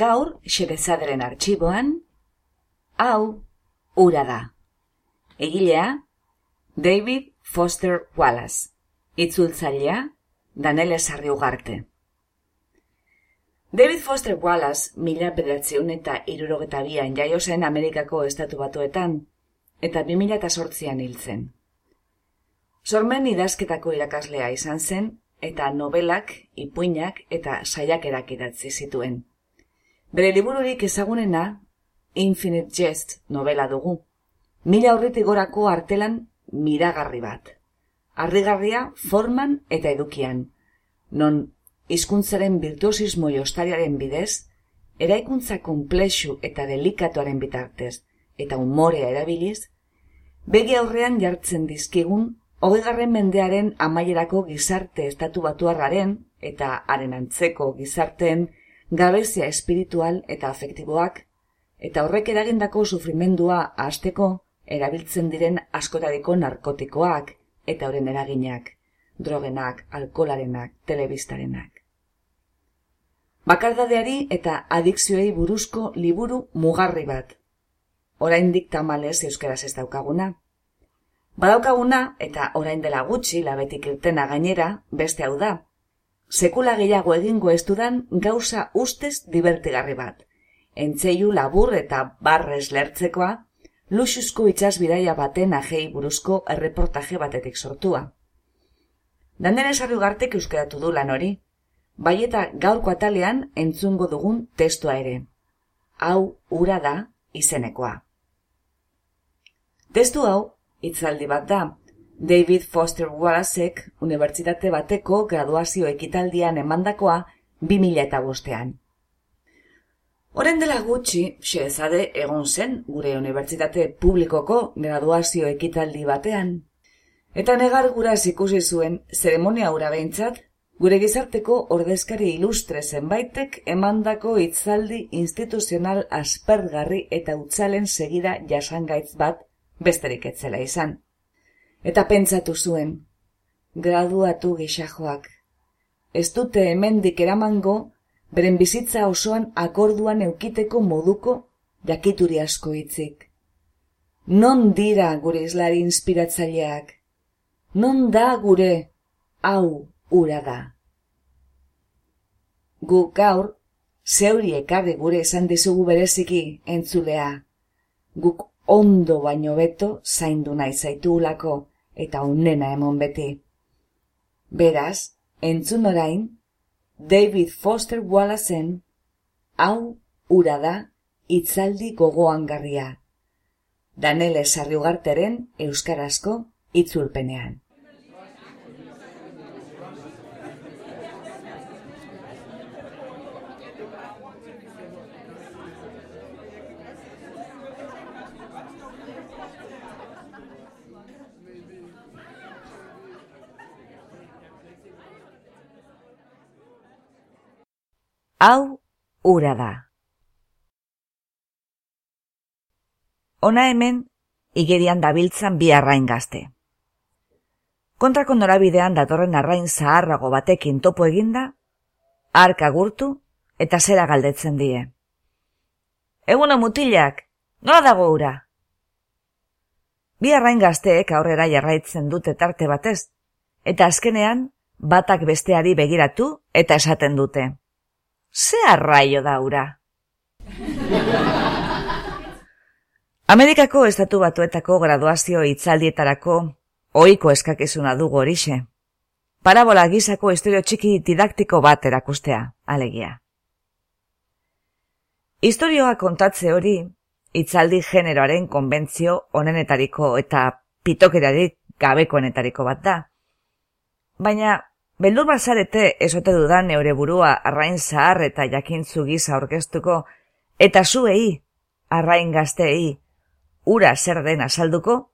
Gaur, xerezaderen arxiboan, hau, ura da. Egilea, David Foster Wallace. Itzultzailea, Danele Sarri Ugarte. David Foster Wallace, mila bedatzeun eta irurogeta bian jaio zen Amerikako estatu batuetan, eta bi mila eta sortzian hiltzen. Sormen idazketako irakaslea izan zen, eta nobelak, ipuinak eta saiakerak idatzi zituen. Bere libururik ezagunena, Infinite Jest novela dugu. Mila horretik gorako artelan miragarri bat. Arrigarria forman eta edukian. Non hizkuntzaren virtuosismo jostariaren bidez, eraikuntza komplexu eta delikatuaren bitartez, eta umorea erabiliz, begi aurrean jartzen dizkigun, hogegarren mendearen amaierako gizarte estatu batuarraren eta haren antzeko gizarteen gabezia espiritual eta afektiboak, eta horrek eragindako sufrimendua hasteko erabiltzen diren askotariko narkotikoak eta horren eraginak, drogenak, alkolarenak, telebistarenak. Bakardadeari eta adikzioei buruzko liburu mugarri bat. Oraindik tamalez euskaraz ez daukaguna. Badaukaguna eta orain dela gutxi labetik irtena gainera beste hau da, sekula gehiago egingo ez dudan gauza ustez divertigarri bat. Entzeiu labur eta barrez lertzekoa, luxuzko itxasbidaia baten ahei buruzko erreportaje batetik sortua. Dandene sarri gartek euskeratu du lan hori, bai eta gaurko atalean entzungo dugun testua ere. Hau ura da izenekoa. Testu hau, itzaldi bat da, David Foster Wallacek unibertsitate bateko graduazio ekitaldian emandakoa 2000 eta bostean. Horen dela gutxi, xezade egon zen gure unibertsitate publikoko graduazio ekitaldi batean. Eta negar gura ikusi zuen zeremonia hura behintzat, gure gizarteko ordezkari ilustre zenbaitek emandako hitzaldi instituzional aspergarri eta utzalen segida jasangaitz bat besterik etzela izan eta pentsatu zuen. Graduatu gixajoak. Ez dute hemendik eramango, beren bizitza osoan akorduan eukiteko moduko jakituri asko hitzik. Non dira gure islari inspiratzaileak? Non da gure hau ura da? Gu gaur, zeuri ekarri gure esan dizugu bereziki entzulea. Guk ondo baino beto zaindu nahi zaitulako, eta unena emon beti. Beraz, entzun orain, David Foster Wallaceen, hau ura da itzaldi gogoan garria. Danele Sarriugarteren Euskarazko itzulpenean. Hau ura da. Ona hemen, igerian dabiltzan bi arrain gazte. Kontrako norabidean datorren arrain zaharrago batekin topo eginda, arka gurtu eta zera galdetzen die. Eguna mutilak, nola dago ura? Bi arrain gazteek aurrera jarraitzen dute tarte batez, eta azkenean batak besteari begiratu eta esaten dute ze arraio daura. Amerikako estatu batuetako graduazio itzaldietarako oiko eskakizuna dugu horixe. parabola gizako historio txiki didaktiko bat erakustea, alegia. Historioa kontatze hori, itzaldi generoaren konbentzio onenetariko eta pitokerarik gabekoenetariko bat da. Baina, beldur bazarete esote dudan neure burua arrain zahar eta jakintzu giza orkestuko, eta zuei, arrain gazteei, ura zer den azalduko,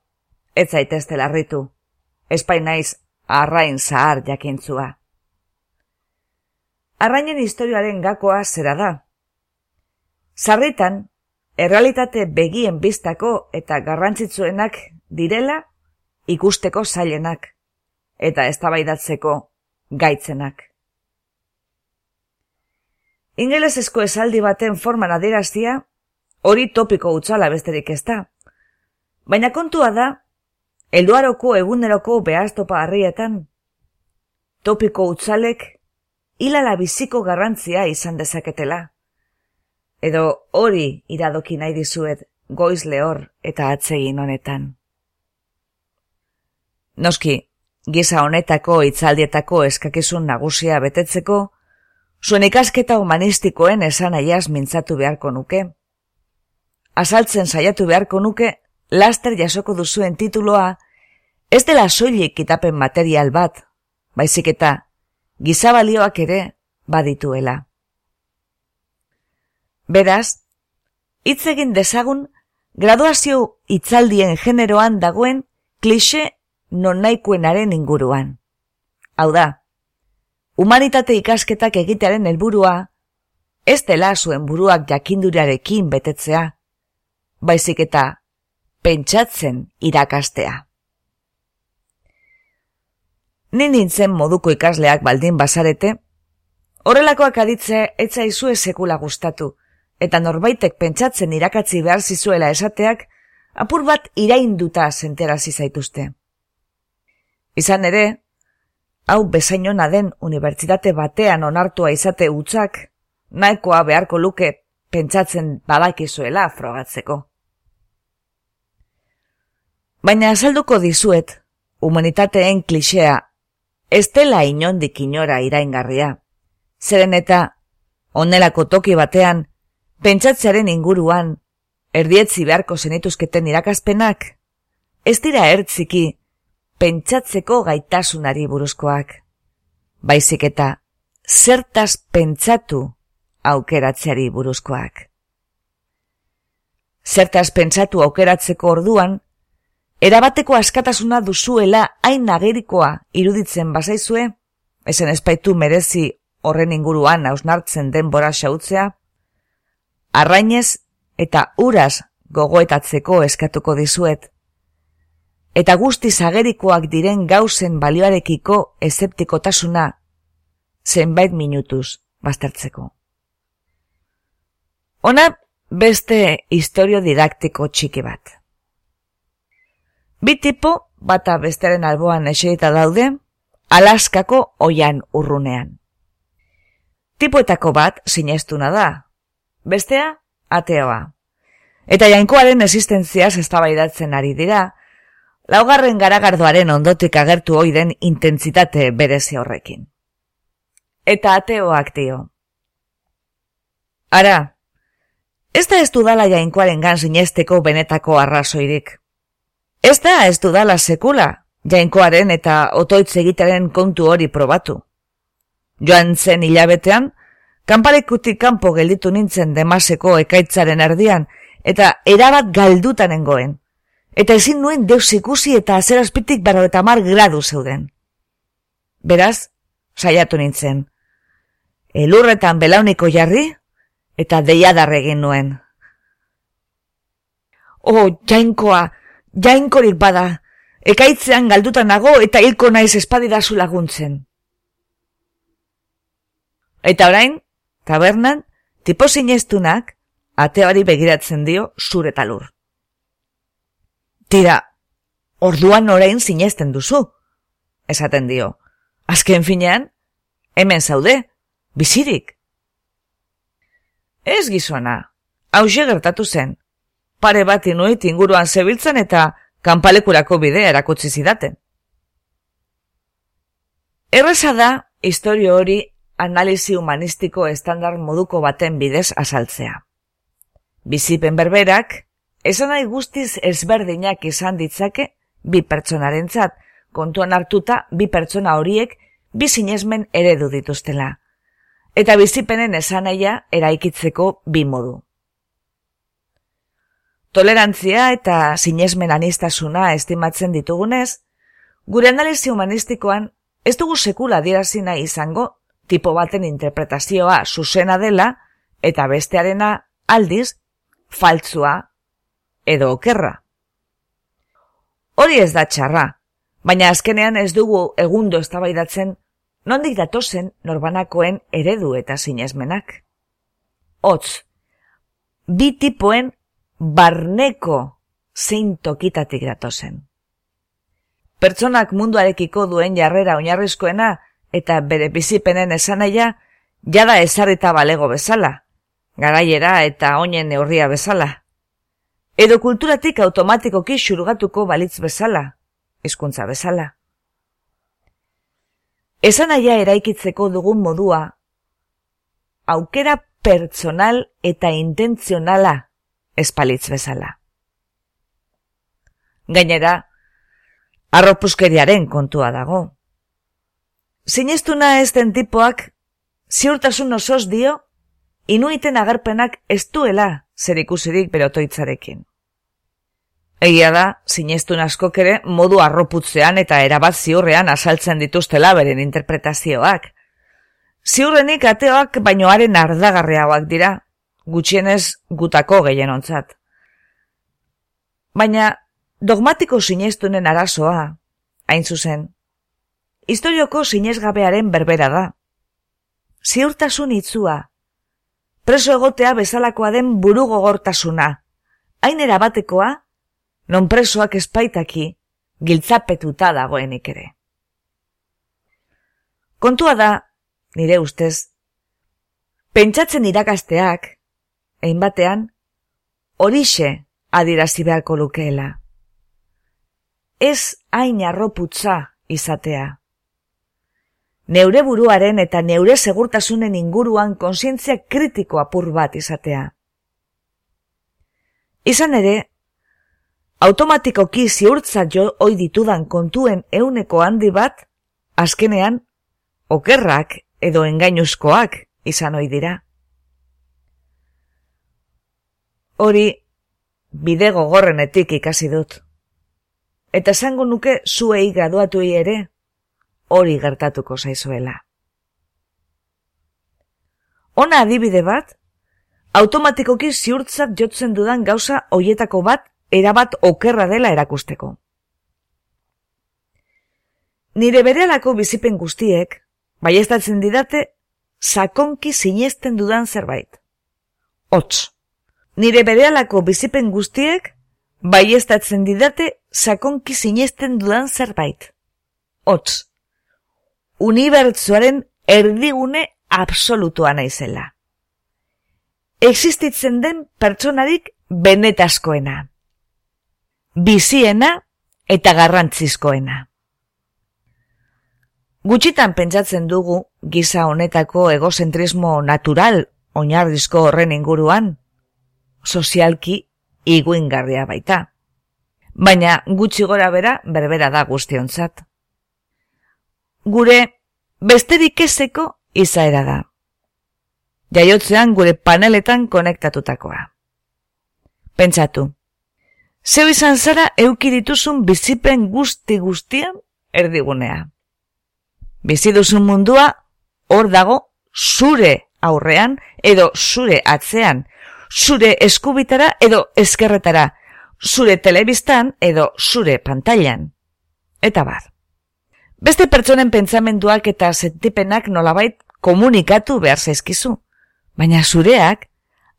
ez zaitezte larritu, espainaiz arrain zahar jakintzua. Arrainen historioaren gakoa zera da. Sarritan, errealitate begien biztako eta garrantzitsuenak direla ikusteko zailenak eta eztabaidatzeko gaitzenak. Ingelesezko esaldi baten forman adieraztia hori topiko utzala besterik ez da. Baina kontua da, Elduaroko eguneroko behaztopa harrietan, topiko utzalek hilala biziko garrantzia izan dezaketela. Edo hori iradoki nahi dizuet goiz lehor eta atsegin honetan. Noski, giza honetako itzaldietako eskakizun nagusia betetzeko, zuen ikasketa humanistikoen esan aiaz mintzatu beharko nuke. Azaltzen saiatu beharko nuke laster jasoko duzuen tituloa, ez dela soilik kitapen material bat, baizik eta gizabalioak ere badituela. Beraz, hitz egin dezagun graduazio itzaldien generoan dagoen klixe non nahikoenaren inguruan. Hau da, humanitate ikasketak egitearen helburua ez dela zuen buruak jakindurarekin betetzea, baizik eta pentsatzen irakastea. Ni nintzen moduko ikasleak baldin bazarete, horrelakoak aditze etza izue sekula gustatu, eta norbaitek pentsatzen irakatzi behar zizuela esateak, apur bat irainduta zenterazi zaituzte. Izan ere, hau bezainona den unibertsitate batean onartua izate utzak, nahikoa beharko luke pentsatzen badakizuela frogatzeko. Baina azalduko dizuet, humanitateen klixea, ez dela inondik inora iraingarria. Zeren eta, onelako toki batean, pentsatzearen inguruan, erdietzi beharko zenituzketen irakaspenak, ez dira ertziki, pentsatzeko gaitasunari buruzkoak. Baizik eta, zertaz pentsatu aukeratzeari buruzkoak. Zertaz pentsatu aukeratzeko orduan, erabateko askatasuna duzuela hain agerikoa iruditzen bazaizue, ezen espaitu merezi horren inguruan hausnartzen denbora xautzea, arrainez eta uraz gogoetatzeko eskatuko dizuet, eta guzti zagerikoak diren gauzen balioarekiko ezeptikotasuna zenbait minutuz baztertzeko. Ona beste historio didaktiko txiki bat. Bi tipo, bata besteren alboan eserita daude, Alaskako oian urrunean. Tipoetako bat sinestuna da, bestea ateoa. Eta jainkoaren existentziaz eztabaidatzen ari dira, laugarren garagardoaren ondotik agertu oiden intentsitate berezi horrekin. Eta ateoak dio. Ara, ez da ez dudala jainkoaren gan sinesteko benetako arrazoirik. Ez da ez dudala sekula, jainkoaren eta otoitz egitaren kontu hori probatu. Joan zen hilabetean, kanparekutik kanpo gelditu nintzen demaseko ekaitzaren erdian, eta erabat galdutanengoen. Eta ezin nuen deus ikusi eta azerazpitik baro eta mar gradu zeuden. Beraz, saiatu nintzen. Elurretan belauniko jarri, eta deiadarregin nuen. Oh, jainkoa, jainkorik bada, ekaitzean galduta nago eta hilko naiz espadidazu laguntzen. Eta orain, tabernan, tipo sineztunak, ateari begiratzen dio zure talur. Tira, orduan orain sinesten duzu, esaten dio. Azken finean, hemen zaude, bizirik. Ez gizona, hau gertatu zen, pare bat inuit inguruan zebiltzen eta kanpalekurako bidea erakutsi zidaten. Erreza da, historio hori analizi humanistiko estandar moduko baten bidez azaltzea. Bizipen berberak, esan nahi guztiz ezberdinak izan ditzake bi pertsonarentzat, kontuan hartuta bi pertsona horiek bi sinesmen eredu dituztela. Eta bizipenen esanaia eraikitzeko bi modu. Tolerantzia eta sinesmen anistasuna estimatzen ditugunez, gure analizi humanistikoan ez dugu sekula dirazina izango tipo baten interpretazioa zuzena dela eta bestearena aldiz faltzua edo okerra. Hori ez da txarra, baina azkenean ez dugu egundo eztabaidatzen nondik datozen norbanakoen eredu eta sinesmenak. Hotz, bi tipoen barneko zein tokitatik datozen. Pertsonak munduarekiko duen jarrera oinarrizkoena eta bere bizipenen esanaia jada ezarrita balego bezala, garaiera eta oinen neurria bezala. Edo kulturatik automatikoki xurgatuko balitz bezala, hizkuntza bezala. Esanaia eraikitzeko dugun modua, aukera pertsonal eta intentzionala espalitz bezala. Gainera, arropuskeriaren kontua dago. Sinestuna ez den tipoak, ziurtasun osoz dio, inuiten agerpenak ez duela zer ikusirik berotoitzarekin. Egia da, sinestun askok ere modu arroputzean eta erabat ziurrean asaltzen dituztela beren interpretazioak. Ziurrenik ateoak bainoaren ardagarriagoak dira, gutxienez gutako gehien ontzat. Baina dogmatiko sinestunen arazoa, hain zuzen, historioko sinesgabearen berbera da. Ziurtasun itzua, preso egotea bezalakoa den buru gogortasuna, hain erabatekoa, non presoak espaitaki, giltzapetuta dagoenik ere. Kontua da, nire ustez, pentsatzen irakasteak, egin batean, horixe adirazi beharko lukeela. Ez hain arroputza izatea. Neure buruaren eta neure segurtasunen inguruan konsientzia kritiko apur bat izatea. Izan ere, automatikoki ziurtzat jo oi ditudan kontuen euneko handi bat, azkenean, okerrak edo engainuzkoak izan ohi dira. Hori, bide gogorrenetik ikasi dut. Eta esango nuke zuei graduatu ere, hori gertatuko zaizuela. Ona adibide bat, automatikoki ziurtzat jotzen dudan gauza hoietako bat erabat okerra dela erakusteko. Nire berealako bizipen guztiek, baiestatzen didate, sakonki sinesten dudan zerbait. Hots nire berealako bizipen guztiek baiestatzen didate sakonki sinesten dudan zerbait. Hots, unibertsuaren erdigune absolutua naizela. Existitzen den pertsonarik benetaskoena. Biziena eta garrantzizkoena. Gutxitan pentsatzen dugu giza honetako egozentrismo natural oinarrizko horren inguruan, sozialki iguingarria baita. Baina gutxi gora bera berbera da guztionzat. Gure besterik ezeko izaera da. Jaiotzean gure paneletan konektatutakoa. Pentsatu. Zeu izan zara eukirituzun bizipen guzti guztian erdigunea. Biziduzun mundua hor dago zure aurrean edo zure atzean zure eskubitara edo eskerretara, zure telebistan edo zure pantailan. Eta bar. Beste pertsonen pentsamenduak eta sentipenak nolabait komunikatu behar zaizkizu. Baina zureak,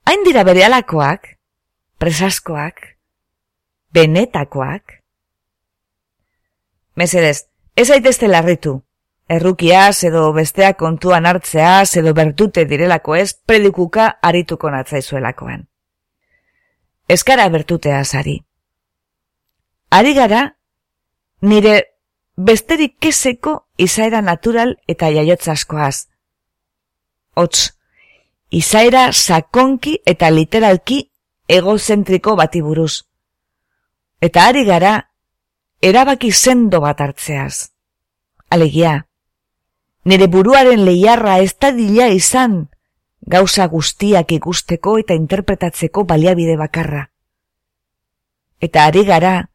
hain dira bere alakoak, presaskoak, benetakoak. Mesedez, ez aitezte larritu, Errukiaz edo besteak kontuan hartzeaz edo bertute direlako ez predikuka arituko natzaizuelakoan. Eskara bertutea ari. Ari gara, nire besterik keseko izaera natural eta jaiotzaskoaz. Hots, izaera sakonki eta literalki egozentriko bati buruz. Eta ari gara, erabaki sendo bat hartzeaz. Alegia, nire buruaren lehiarra ez da dila izan, gauza guztiak ikusteko eta interpretatzeko baliabide bakarra. Eta ari gara,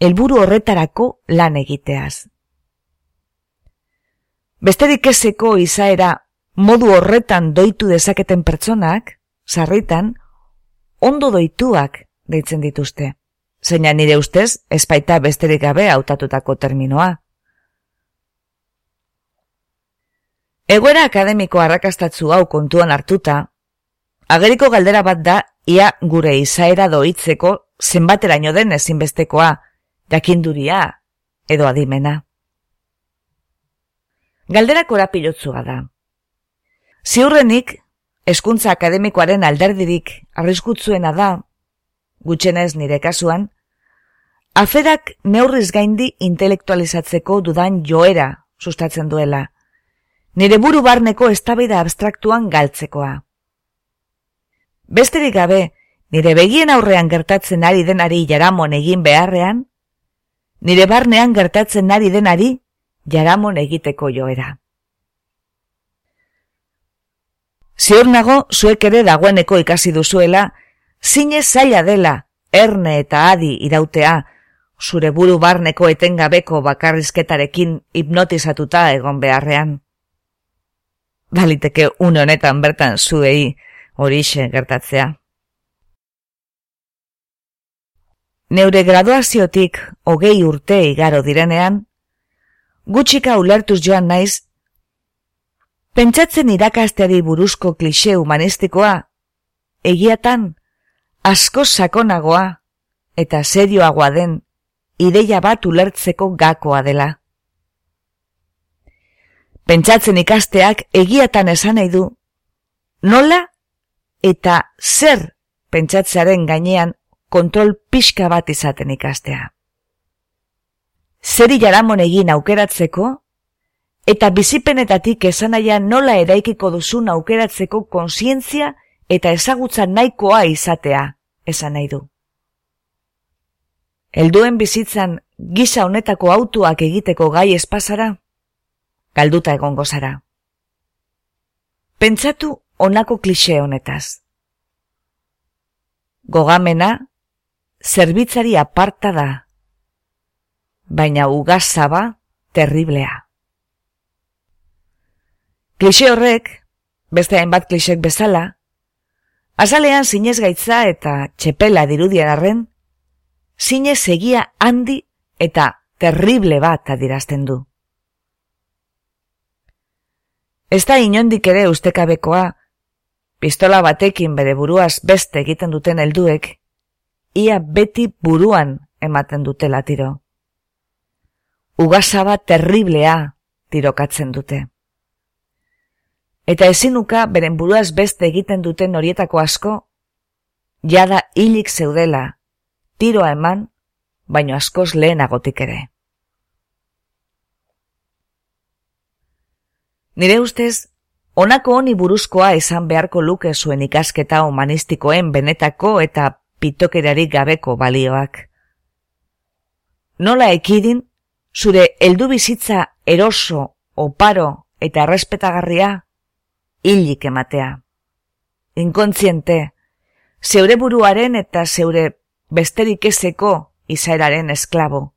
helburu horretarako lan egiteaz. Besterik ezeko izaera modu horretan doitu dezaketen pertsonak, sarritan, ondo doituak deitzen dituzte. Zeina nire ustez, espaita besterik gabe hautatutako terminoa. Egoera akademiko arrakastatzu hau kontuan hartuta, ageriko galdera bat da ia gure izaera doitzeko zenbateraino den ezinbestekoa, jakinduria edo adimena. Galdera korapilotzua da. Ziurrenik, eskuntza akademikoaren alderdirik arriskutzuena da, gutxenez nire kasuan, aferak neurriz gaindi intelektualizatzeko dudan joera sustatzen duela – nire buru barneko estabida abstraktuan galtzekoa. Besterik gabe, nire begien aurrean gertatzen ari denari jaramon egin beharrean, nire barnean gertatzen ari denari jaramon egiteko joera. Ziur nago, zuek ere dagoeneko ikasi duzuela, zine zaila dela, erne eta adi irautea, zure buru barneko etengabeko bakarrizketarekin hipnotizatuta egon beharrean baliteke une honetan bertan zuei horixe gertatzea. Neure graduaziotik hogei urte igaro direnean, gutxika ulertuz joan naiz, pentsatzen irakasteari buruzko klixe humanistikoa, egiatan, asko sakonagoa eta serioagoa den ideia bat ulertzeko gakoa dela. Pentsatzen ikasteak egiatan esan nahi du, nola eta zer pentsatzearen gainean kontrol pixka bat izaten ikastea. Zeri jaramon egin aukeratzeko, eta bizipenetatik esan nola eraikiko duzun aukeratzeko konsientzia eta ezagutza nahikoa izatea, esan nahi du. Elduen bizitzan gisa honetako autuak egiteko gai espazara? galduta egongo zara. Pentsatu onako klixe honetaz. Gogamena, zerbitzari aparta da, baina ugazaba terriblea. Klixe horrek, beste hainbat klixek bezala, azalean zinez gaitza eta txepela dirudian arren, zinez egia handi eta terrible bat adirazten du. Ez da inondik ere ustekabekoa, pistola batekin bere buruaz beste egiten duten helduek, ia beti buruan ematen dutela tiro. Ugasaba terriblea tirokatzen dute. Eta ezinuka beren buruaz beste egiten duten horietako asko, jada hilik zeudela, tiroa eman, baino askoz lehenagotik ere. Nire ustez, honako honi buruzkoa izan beharko luke zuen ikasketa humanistikoen benetako eta pitokerarik gabeko balioak. Nola ekidin, zure heldu bizitza eroso, oparo eta respetagarria, hilik ematea. Inkontziente, zeure buruaren eta zeure besterik ezeko izaeraren esklabo.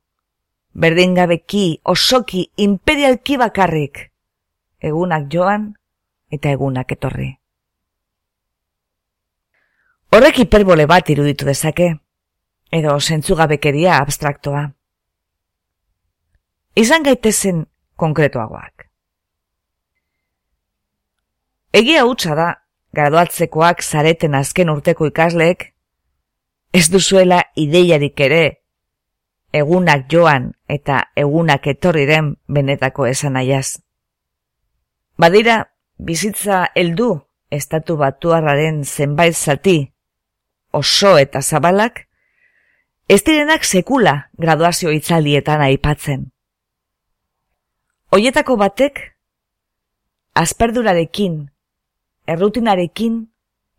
Berdingabeki, osoki, imperialki bakarrik, egunak joan eta egunak etorri. Horrek hiperbole bat iruditu dezake, edo zentzugabekeria abstraktoa. Izan gaitezen konkretuagoak. Egia hutsa da, graduatzekoak zareten azken urteko ikasleek, ez duzuela ideiarik ere, egunak joan eta egunak etorriren benetako esan aiaz. Badira, bizitza heldu estatu batuarraren zenbait zati, oso eta zabalak, ez direnak sekula graduazio itzaldietan aipatzen. Hoietako batek, azperdurarekin, errutinarekin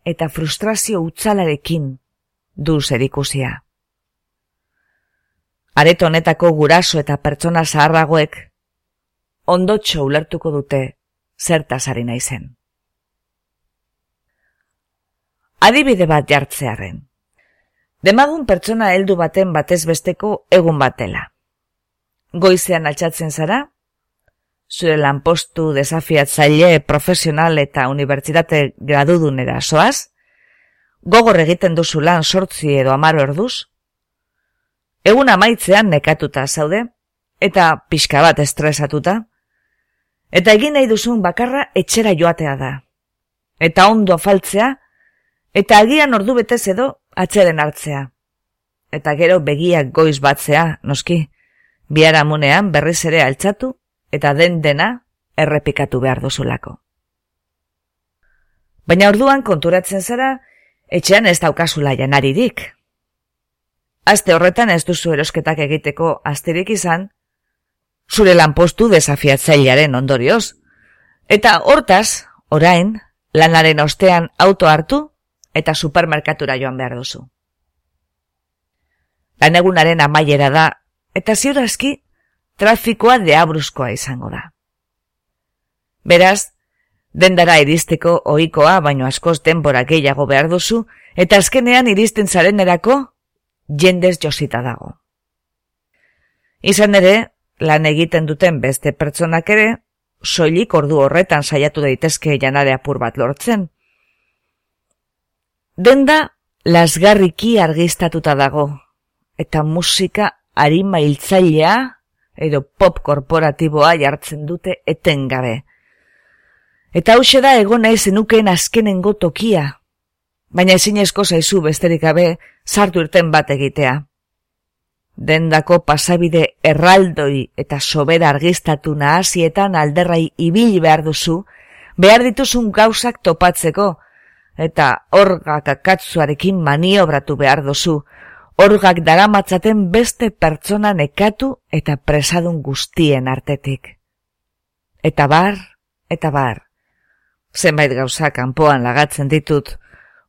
eta frustrazio utzalarekin du zerikusia. Areto honetako guraso eta pertsona zaharragoek ondotxo ulertuko dute zertaz ari naizen. Adibide bat jartzearen. Demagun pertsona heldu baten batez besteko egun batela. Goizean altxatzen zara, zure lanpostu desafiatzaile profesional eta unibertsitate gradudunera soaz, gogor egiten duzu lan sortzi edo amaro erduz, egun amaitzean nekatuta zaude, eta pixka bat estresatuta, eta egin nahi duzun bakarra etxera joatea da, eta ondo faltzea, eta agian ordu betez edo atxeden hartzea, eta gero begiak goiz batzea, noski, biharamunean berriz ere altxatu, eta den dena errepikatu behar duzulako. Baina orduan konturatzen zara, etxean ez daukazula janaririk. Aste horretan ez duzu erosketak egiteko asterik izan, zure lanpostu desafiatzailearen ondorioz. Eta hortaz, orain, lanaren ostean auto hartu eta supermerkatura joan behar duzu. Lanegunaren amaiera da, eta ziurazki trafikoa deabruzkoa izango da. Beraz, dendara iristeko ohikoa baino askoz denbora gehiago behar duzu, eta azkenean iristen zaren erako, jendez josita dago. Izan ere, lan egiten duten beste pertsonak ere, soilik ordu horretan saiatu daitezke janare apur bat lortzen. Denda, lasgarriki argistatuta dago, eta musika harima hiltzailea edo pop korporatiboa jartzen dute etengabe. Eta hause da egon nahi zenukeen azkenengo tokia, baina ezin esko zaizu besterik gabe sartu irten bat egitea. Dendako pasabide erraldoi eta sobera argistatu nahazietan alderrai ibil behar duzu, behar dituzun gauzak topatzeko, eta orgak akatzuarekin maniobratu behar duzu, orgak daramatzaten beste pertsona nekatu eta presadun guztien artetik. Eta bar, eta bar, zenbait gauza kanpoan lagatzen ditut,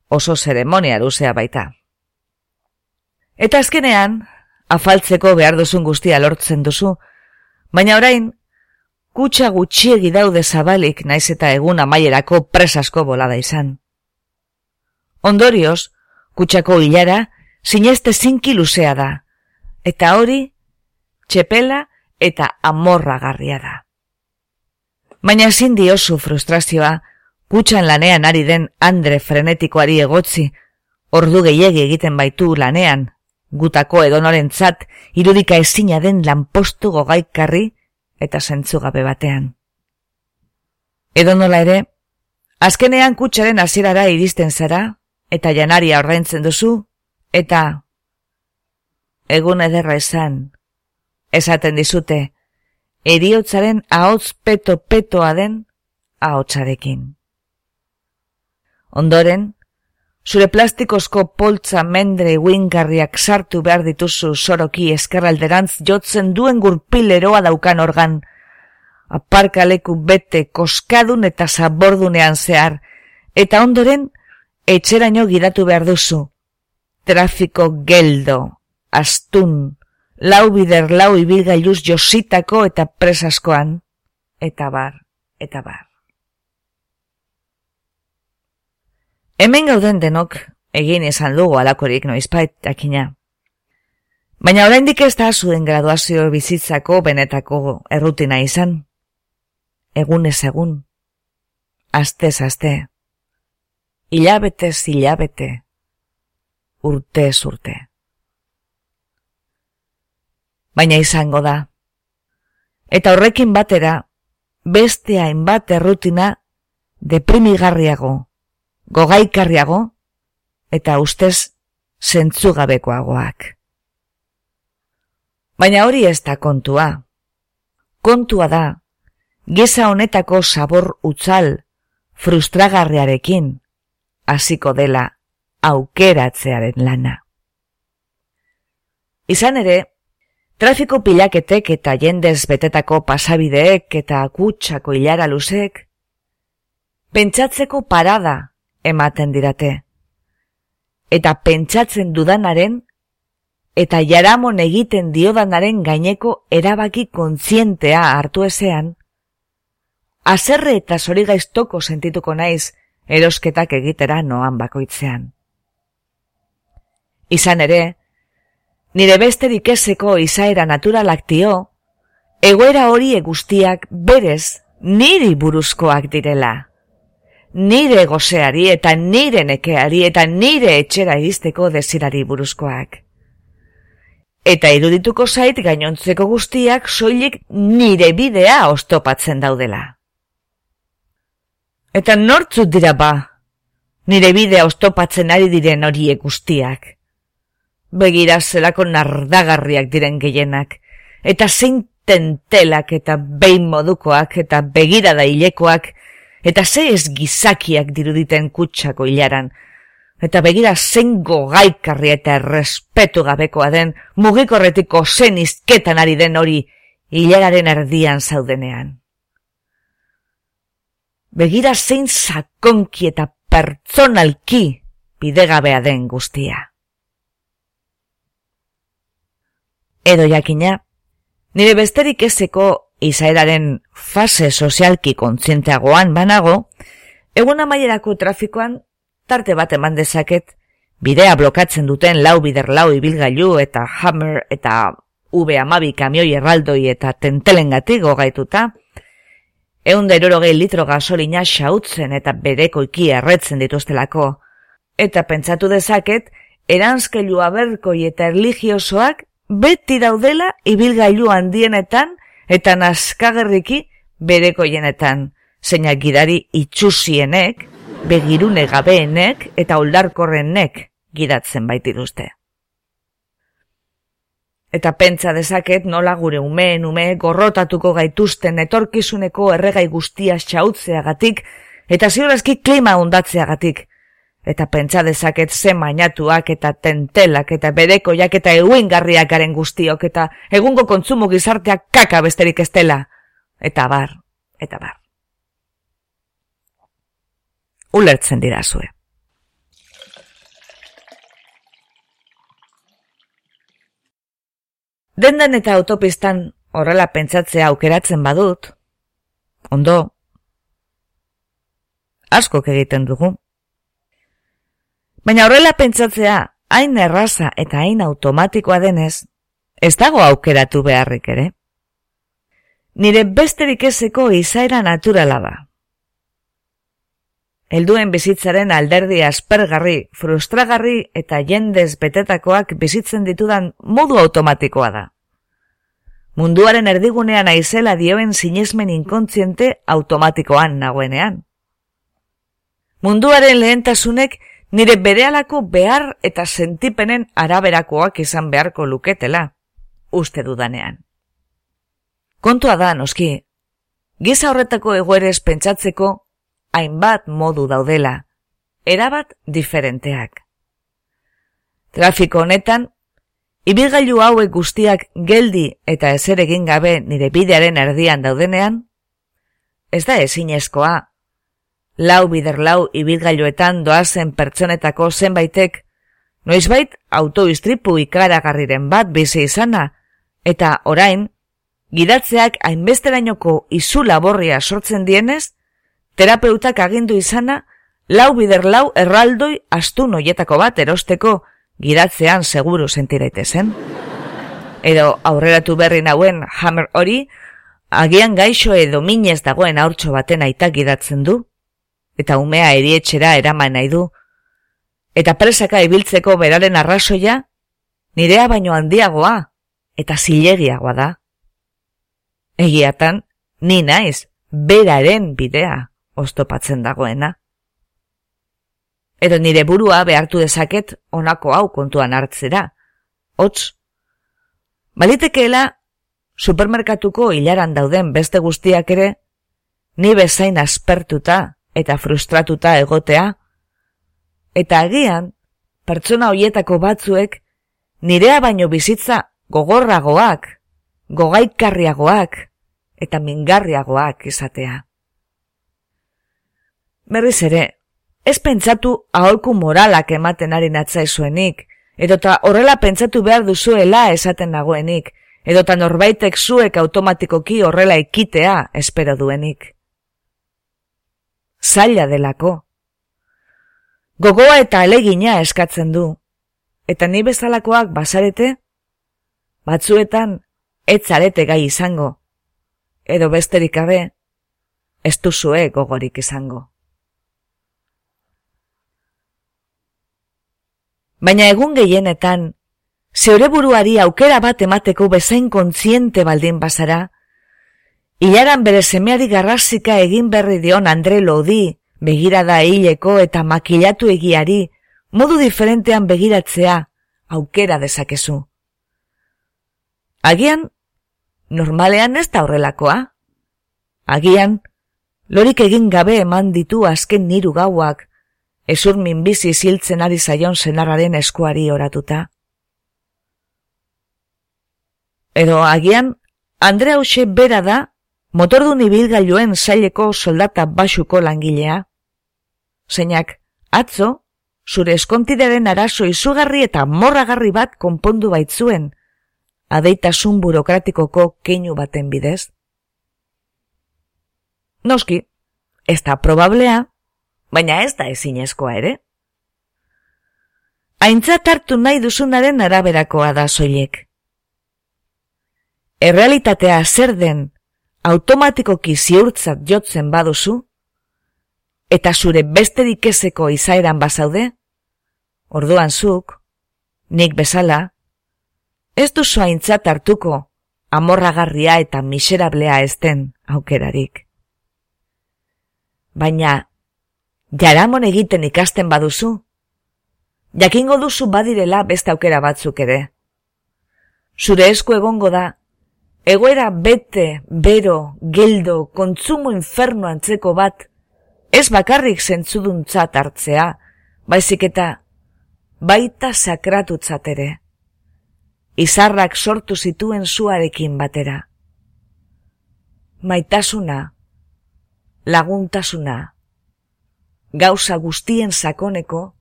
oso zeremonia luzea baita. Eta azkenean, afaltzeko behar duzun guztia lortzen duzu, baina orain, kutsa gutxiegi daude zabalik naiz eta egun amaierako presasko bolada izan. Ondorioz, kutsako hilara, sineste zinki luzea da, eta hori, txepela eta amorra garria da. Baina ezin diozu frustrazioa, kutsan lanean ari den andre frenetikoari egotzi, ordu gehiegi egiten baitu lanean, gutako edonoren zat, irudika ezina den lanpostu gogaikarri eta zentzugabe batean. Edonola ere, azkenean kutsaren hasierara iristen zara, eta janaria ordaintzen duzu, eta egun ederra esan, esaten dizute, eriotzaren ahots peto-petoa den ahotsarekin. Ondoren, zure plastikozko poltza mendre uingarriak sartu behar dituzu soroki eskerralderantz jotzen duen gurpileroa daukan organ, aparkaleku bete koskadun eta zabordunean zehar, eta ondoren, etxeraino giratu behar duzu, trafiko geldo, astun, lau bider lau ibilgailuz jositako eta presaskoan, eta bar, eta bar. Hemen gauden denok egin izan dugu alakorik noizpait akina. Baina oraindik ez da zuen graduazio bizitzako benetako errutina izan. Egun ez egun. Aztez azte. Ilabetez ilabete urte urte. Baina izango da. Eta horrekin batera, beste hainbat errutina deprimigarriago, gogaikarriago, eta ustez zentzugabekoagoak. Baina hori ez da kontua. Kontua da, geza honetako sabor utzal, frustragarriarekin, hasiko dela aukeratzearen lana. Izan ere, Trafiko pilaketek eta jendez betetako pasabideek eta kutsako hilara luzek, pentsatzeko parada ematen dirate. Eta pentsatzen dudanaren, eta jaramon egiten diodanaren gaineko erabaki kontzientea hartu ezean, azerre eta zori gaiztoko sentituko naiz erosketak egitera noan bakoitzean. Izan ere, nire besterik ezeko izaera naturalak dio, egoera hori guztiak berez niri buruzkoak direla. Nire gozeari eta nire nekeari eta nire etxera izteko desirari buruzkoak. Eta irudituko zait gainontzeko guztiak soilik nire bidea ostopatzen daudela. Eta nortzut dira ba, nire bidea ostopatzen ari diren horiek guztiak. Begira zelako nardagarriak diren gehienak, eta zein tentelak eta behin modukoak eta begira da hilekoak, eta ze ez gizakiak diruditen kutsako hilaran, eta begira zein gogaikarri eta errespetu gabekoa den mugikorretiko zen izketan ari den hori hilararen erdian zaudenean. Begira zein sakonki eta pertsonalki bidegabea den guztia. edo jakina, nire besterik ezeko izaeraren fase sozialki kontzienteagoan banago, egun amaierako trafikoan tarte bat eman dezaket, bidea blokatzen duten lau bider lau ibilgailu eta hammer eta V amabi kamioi erraldoi eta tentelen gatigo gaituta, egun da litro gasolina xautzen eta bereko iki erretzen dituztelako, eta pentsatu dezaket, eranskelu aberkoi eta erligiosoak beti daudela ibilgailu handienetan eta naskagerriki bereko jenetan, zeinak gidari itxusienek, begirune gabeenek eta oldarkorrenek gidatzen baitiruzte. Eta pentsa dezaket nola gure umeen ume gorrotatuko gaituzten etorkizuneko erregai guztia xautzeagatik eta ziurazki klima ondatzeagatik, eta pentsa dezaket ze mainatuak eta tentelak eta bereko jaketa eguingarriak garen guztiok eta egungo kontsumo gizarteak kaka besterik estela. Eta bar, eta bar. Ulertzen dira zue. Dendan eta autopistan horrela pentsatzea aukeratzen badut, ondo, askok egiten dugu. Baina horrela pentsatzea, hain erraza eta hain automatikoa denez, ez dago aukeratu beharrik ere. Nire besterik ezeko izaera naturala da. Helduen bizitzaren alderdi aspergarri, frustragarri eta jendez betetakoak bizitzen ditudan modu automatikoa da. Munduaren erdigunean aizela dioen sinesmen inkontziente automatikoan nagoenean. Munduaren lehentasunek nire berealako behar eta sentipenen araberakoak izan beharko luketela, uste dudanean. Kontua da, noski, giza horretako egoerez pentsatzeko hainbat modu daudela, erabat diferenteak. Trafiko honetan, ibilgailu hauek guztiak geldi eta ezer egin gabe nire bidearen erdian daudenean, ez da ezinezkoa lau bider lau ibilgailuetan doazen pertsonetako zenbaitek, noizbait autoistripu ikaragarriren bat bizi izana, eta orain, gidatzeak hainbesterainoko izu laborria sortzen dienez, terapeutak agindu izana, lau bider lau erraldoi astu noietako bat erosteko gidatzean seguru sentiraite zen. Edo aurreratu berri nauen hammer hori, agian gaixo edo minez dagoen aurtso baten aitak gidatzen du, eta umea erietxera eraman nahi du, eta presaka ibiltzeko beraren arrasoia, nirea baino handiagoa, eta zilegiagoa da. Egiatan, ni naiz, beraren bidea, oztopatzen dagoena. Edo nire burua behartu dezaket onako hau kontuan hartzera. Hots, balitekeela, supermerkatuko hilaran dauden beste guztiak ere, ni bezain aspertuta eta frustratuta egotea, eta agian, pertsona hoietako batzuek, nirea baino bizitza gogorragoak, gogaikarriagoak eta mingarriagoak izatea. Berriz ere, ez pentsatu aholku moralak ematen ari natzaizuenik, edota horrela pentsatu behar duzuela esaten nagoenik, edota norbaitek zuek automatikoki horrela ikitea espero duenik. Zaila delako. Gogoa eta alegina eskatzen du, eta ni bezalakoak basarete, batzuetan etzarete gai izango, edo besterik gabe, ez duzue gogorik izango. Baina egun gehienetan, zeure buruari aukera bat emateko bezain kontziente baldin bazara, hilaran bere semeari garrasika egin berri dion Andre Lodi, begirada hileko eta makilatu egiari, modu diferentean begiratzea, aukera dezakezu. Agian, normalean ez da horrelakoa. Agian, lorik egin gabe eman ditu azken niru gauak, ezur minbizi ziltzen ari zaion zenarraren eskuari oratuta. Edo agian, Andrea Hoxe bera da, motordun ibilgailuen zaileko soldata basuko langilea. Zeinak, atzo, zure eskontideren arazo izugarri eta morragarri bat konpondu baitzuen, adeitasun burokratikoko keinu baten bidez. Noski, ez da probablea, baina ez da ezinezkoa ere. Aintzat hartu nahi duzunaren araberakoa da soilek. Errealitatea zer den automatikoki ziurtzat jotzen baduzu, eta zure besterik ezeko izaeran bazaude, orduan zuk, nik bezala, ez duzu aintzat hartuko amorragarria eta miserablea ezten aukerarik. Baina jaramon egiten ikasten baduzu? Jakingo duzu badirela beste aukera batzuk ere. Zure esku egongo da, egoera bete, bero, geldo, kontzumo inferno antzeko bat, ez bakarrik zentzuduntzat hartzea, baizik eta baita sakratutzat ere. Izarrak sortu zituen zuarekin batera. Maitasuna, laguntasuna, gauza guztien sakoneko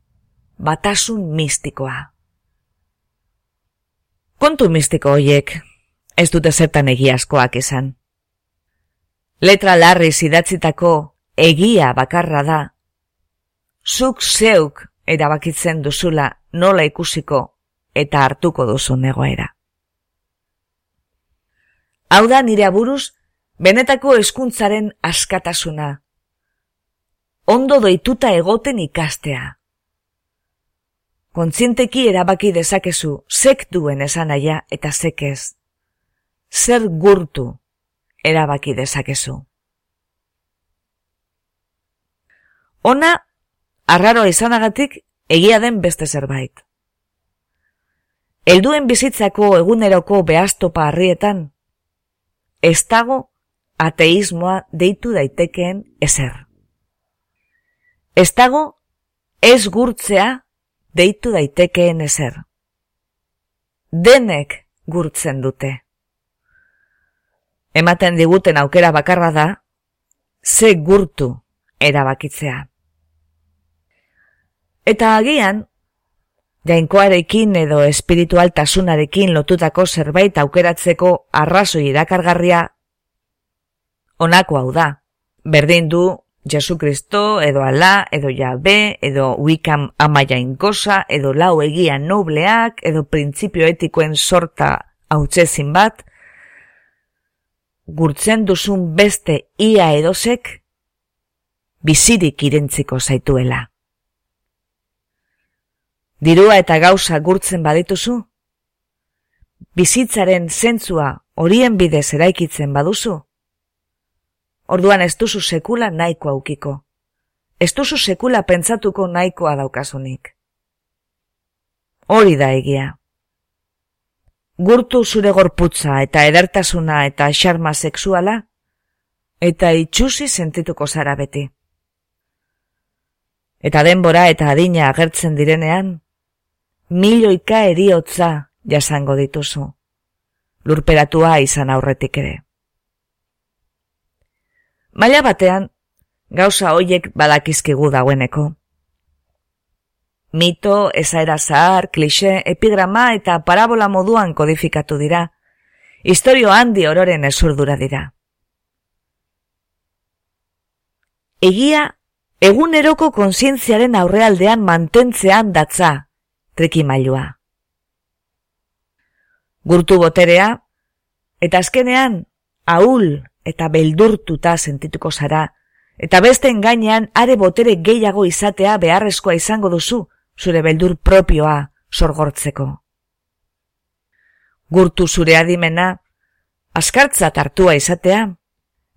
batasun mistikoa. Kontu mistiko hoiek, ez dute zertan egiazkoak izan. Letra larri zidatzitako egia bakarra da, zuk zeuk erabakitzen duzula nola ikusiko eta hartuko duzu negoera. Hau da nire aburuz, benetako eskuntzaren askatasuna, ondo doituta egoten ikastea. Kontzienteki erabaki dezakezu, zek duen esan aia eta zek ez. Zer gurtu erabaki dezakezu. Ona, arraro izanagatik, egia den beste zerbait. Elduen bizitzako eguneroko behaztopa harrietan, ez dago ateismoa deitu daitekeen ezer. Ez dago ez gurtzea deitu daitekeen ezer. Denek gurtzen dute. Ematen diguten aukera bakarra da, ze gurtu erabakitzea. Eta agian, jainkoarekin edo espiritualtasunarekin lotutako zerbait aukeratzeko arrazoi irakargarria, onako hau da, berdin du Jesu Kristo, edo ala, edo jabe, edo wikam amaia inkosa, edo lau egia nobleak, edo printzipio etikoen sorta hautsezin bat, gurtzen duzun beste ia edozek, bizirik irentziko zaituela. Dirua eta gauza gurtzen badituzu? Bizitzaren zentzua horien bidez eraikitzen baduzu? Orduan ez duzu sekula nahiko aukiko. Ez duzu sekula pentsatuko nahikoa daukasunik. Hori da egia. Gurtu zure gorputza eta edertasuna eta xarma sexuala, eta itxusi sentituko zara beti. Eta denbora eta adina agertzen direnean, milioika eriotza jasango dituzu, lurperatua izan aurretik ere. Maila batean, gauza hoiek badakizkigu dagoeneko. Mito, ezaera zahar, klixe, epigrama eta parabola moduan kodifikatu dira. Historio handi ororen esurdura dira. Egia, eguneroko konsientziaren aurrealdean mantentzean datza, trikimailua. Gurtu boterea, eta azkenean, ahul eta beldurtuta sentituko zara, eta beste gainean are botere gehiago izatea beharrezkoa izango duzu, zure beldur propioa sorgortzeko. Gurtu zure adimena, askartza tartua izatea,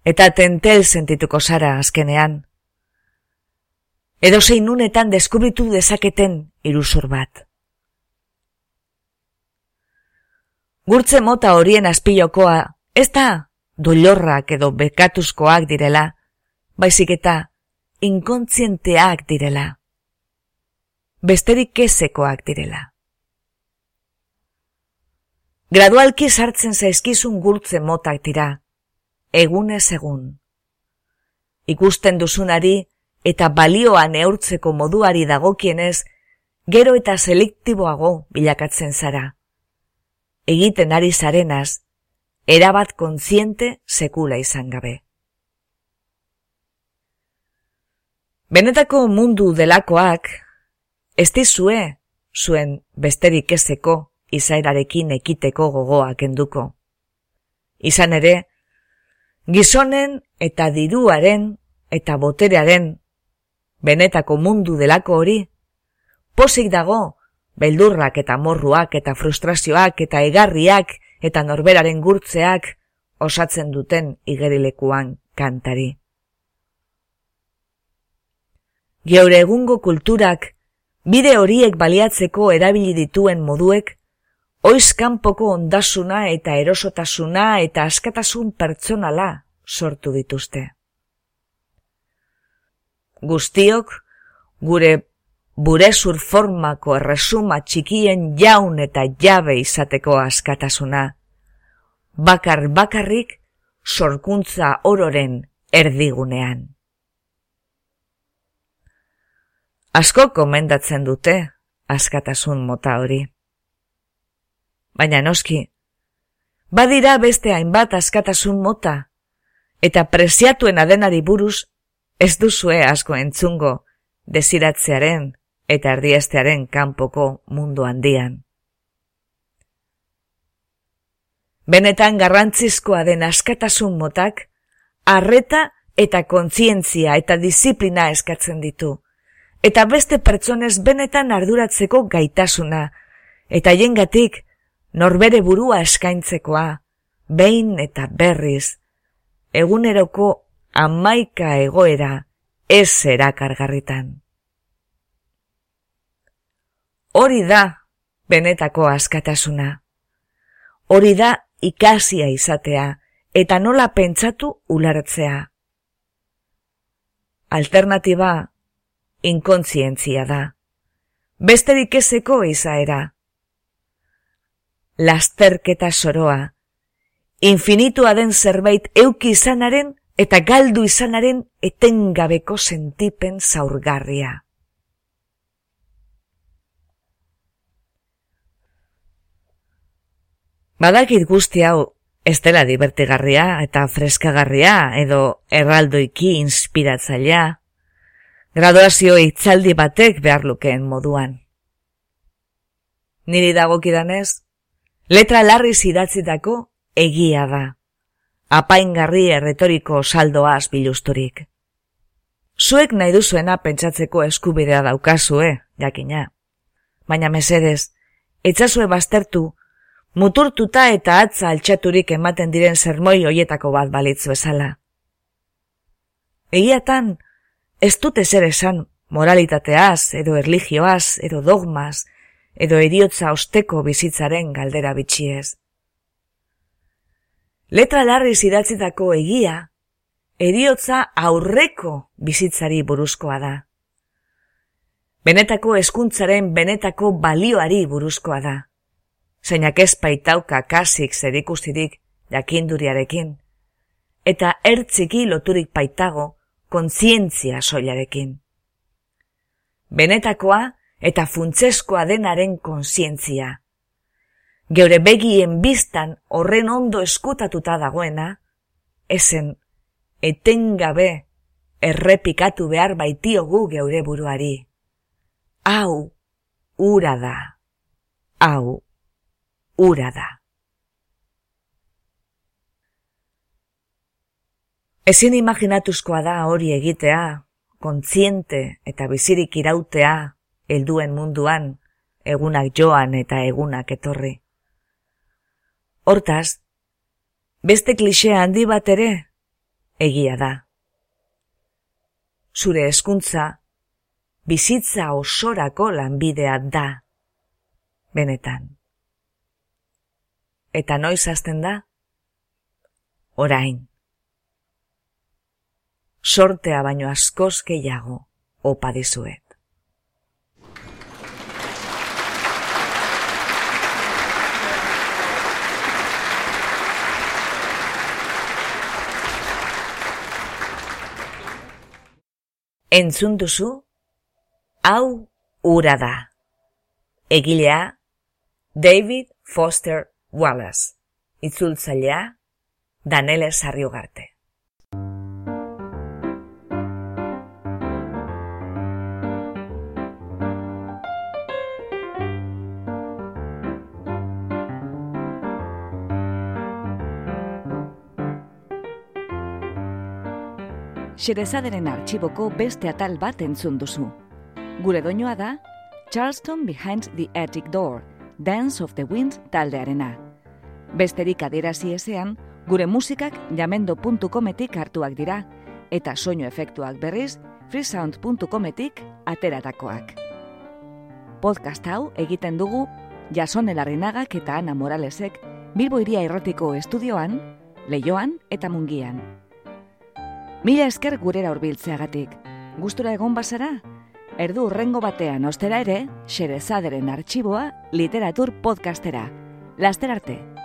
eta tentel sentituko zara azkenean. Edo zein nunetan deskubritu dezaketen iruzur bat. Gurtze mota horien azpilokoa, ez da dolorrak edo bekatuzkoak direla, baizik eta inkontzienteak direla. Besterik kezekoak direla. Gradualki sartzen zaizkizun gurtze motak dira, egunez egun. Ikusten duzunari eta balioa neurtzeko moduari dagokienez, gero eta selektiboago bilakatzen zara. Egiten ari zarenaz, erabat kontziente sekula izan gabe. Benetako mundu delakoak, ez dizue, zuen besterik ezeko izaerarekin ekiteko gogoak enduko. Izan ere, gizonen eta diruaren eta boterearen benetako mundu delako hori, posik dago, beldurrak eta morruak eta frustrazioak eta egarriak eta norberaren gurtzeak osatzen duten igerilekuan kantari. Geure egungo kulturak bide horiek baliatzeko erabili dituen moduek oizkanpoko ondasuna eta erosotasuna eta askatasun pertsonala sortu dituzte. Guztiok, gure burezur formako erresuma txikien jaun eta jabe izateko askatasuna, bakar bakarrik sorkuntza ororen erdigunean. Asko komendatzen dute askatasun mota hori baina noski. Badira beste hainbat askatasun mota, eta preziatuen adenari buruz ez duzue asko entzungo desiratzearen eta erdiestearen kanpoko mundu handian. Benetan garrantzizkoa den askatasun motak, arreta eta kontzientzia eta disiplina eskatzen ditu, eta beste pertsonez benetan arduratzeko gaitasuna, eta jengatik norbere burua eskaintzekoa, behin eta berriz, eguneroko amaika egoera ez erakargarritan. Hori da benetako askatasuna. Hori da ikasia izatea eta nola pentsatu ulartzea. Alternatiba inkontzientzia da. Besterik ezeko izaera lasterketa soroa. Infinitua den zerbait euki izanaren eta galdu izanaren etengabeko sentipen zaurgarria. Badakit guzti hau ez dela divertigarria eta freskagarria edo erraldoiki inspiratzailea, graduazio itzaldi batek behar lukeen moduan. Niri dagokidanez, Letra larri zidatzitako egia da. Apaingarri erretoriko saldoaz bilusturik. Zuek nahi duzuena pentsatzeko eskubidea daukazue, jakina. Baina mesedez, etzazue baztertu, muturtuta eta atza altxaturik ematen diren zermoi hoietako bat balitzu ezala. Egiatan, ez dute zer esan moralitateaz, edo erligioaz, edo dogmaz, edo eriotza osteko bizitzaren galdera bitxiez. Letra larri zidatzitako egia, eriotza aurreko bizitzari buruzkoa da. Benetako eskuntzaren benetako balioari buruzkoa da. Zeinak ez baitauka kasik zerikusirik jakinduriarekin, eta ertziki loturik baitago kontzientzia soilarekin. Benetakoa eta funtzeskoa denaren kontzientzia. Geure begien biztan horren ondo eskutatuta dagoena, esen etengabe errepikatu behar baitiogu geure buruari. Hau, ura da. Hau, ura da. Ezin imaginatuzkoa da hori egitea, kontziente eta bizirik irautea, helduen munduan, egunak joan eta egunak etorri. Hortaz, beste klisea handi bat ere, egia da. Zure eskuntza, bizitza osorako lanbidea da, benetan. Eta noiz hasten da? Orain. Sortea baino askoz gehiago opa dizuet. Entzun duzu? Hau ura da. Egilea David Foster Wallace. Itzultzailea Danele Sarriugarte. Xerezaderen arxiboko beste atal bat entzun duzu. Gure doinoa da, Charleston Behind the Attic Door, Dance of the Wind taldearena. Besterik adierazi ezean, gure musikak jamendo.cometik hartuak dira, eta soinu efektuak berriz, freesound.cometik ateratakoak. Podcast hau egiten dugu Jason Elarrinagak eta Ana Moralesek Bilbo Iria Errotiko Estudioan, Leioan eta Mungian. Mila esker gurera hurbiltzeagatik. Gustura egon bazara? Erdu urrengo batean ostera ere, xerezaderen arxiboa literatur podcastera. Laster arte!